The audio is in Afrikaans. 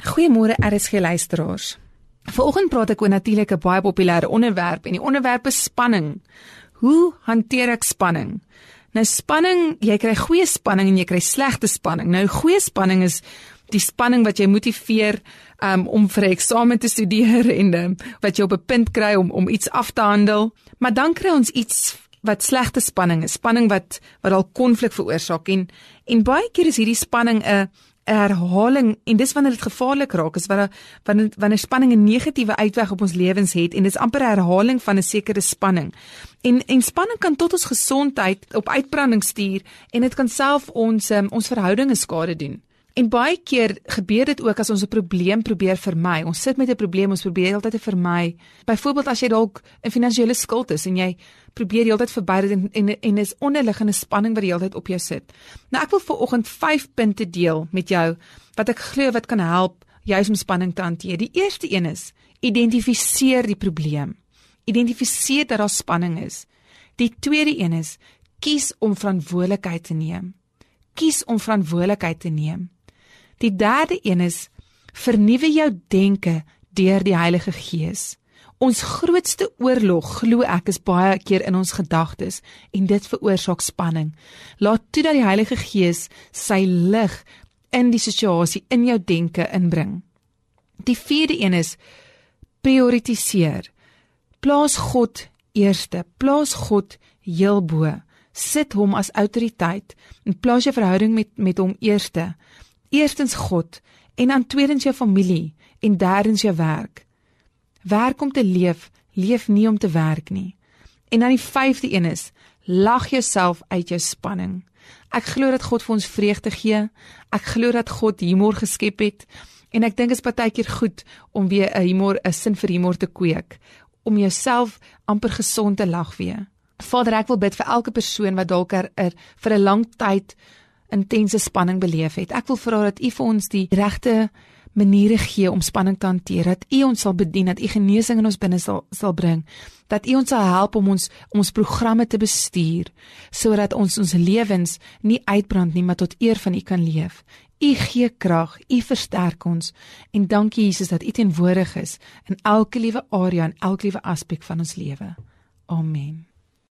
Goeiemôre RSG luisteraars. Vanoggend praat ek oor natuurlik 'n baie populêre onderwerp en die onderwerp is spanning. Hoe hanteer ek spanning? Nou spanning, jy kry goeie spanning en jy kry slegte spanning. Nou goeie spanning is die spanning wat jy motiveer um, om vir 'n eksamen te studeer en um, wat jy op 'n punt kry om om iets af te handel. Maar dan kry ons iets wat slegte spanning is, spanning wat wat al konflik veroorsaak en en baie keer is hierdie spanning 'n 'n herhaling en dis wanneer dit gevaarlik raak is wanneer wanneer wanneer spanning 'n negatiewe uitweg op ons lewens het en dis amper herhaling van 'n sekere spanning. En en spanning kan tot ons gesondheid op uitbranding stuur en dit kan self ons um, ons verhoudinge skade doen. En baie keer gebeur dit ook as ons 'n probleem probeer vermy. Ons sit met 'n probleem, ons probeer altyd te vermy. Byvoorbeeld as jy dalk 'n finansiële skuld is en jy probeer die hele tyd verby dit en en en is onderliggende spanning wat die hele tyd op jou sit. Nou ek wil vir oggend 5 punte deel met jou wat ek glo wat kan help juis om spanning te hanteer. Die eerste een is identifiseer die probleem. Identifiseer dat daar spanning is. Die tweede een is kies om verantwoordelikheid te neem. Kies om verantwoordelikheid te neem. Die derde een is vernuwe jou denke deur die Heilige Gees. Ons grootste oorlog, glo ek, is baie keer in ons gedagtes en dit veroorsaak spanning. Laat toe dat die Heilige Gees sy lig in die situasie in jou denke inbring. Die vierde een is prioritiseer. Plaas God eerste. Plaas God heel bo. Sit hom as autoriteit en plaas jou verhouding met met hom eerste. Eerstens God en dan tweedens jou familie en derdens jou werk. Werk om te leef, leef nie om te werk nie. En dan die vyfde een is lag jouself uit jou spanning. Ek glo dat God vir ons vreugde gee. Ek glo dat God humor geskep het en ek dink dit is baie keer goed om weer 'n humor, 'n sin vir humor te kweek om jouself amper gesond te lag weer. Vader, ek wil bid vir elke persoon wat dalk er, er vir 'n lang tyd intense spanning beleef het. Ek wil vra dat U vir ons die regte maniere gee om spanning te hanteer. Dat U ons sal bedien, dat U genesing in ons binne sal sal bring. Dat U ons sal help om ons ons programme te bestuur sodat ons ons lewens nie uitbrand nie, maar tot eer van U kan leef. U gee krag, U versterk ons en dankie Jesus dat U teenwoordig is in elke liewe area en elke liewe aspek van ons lewe. Amen.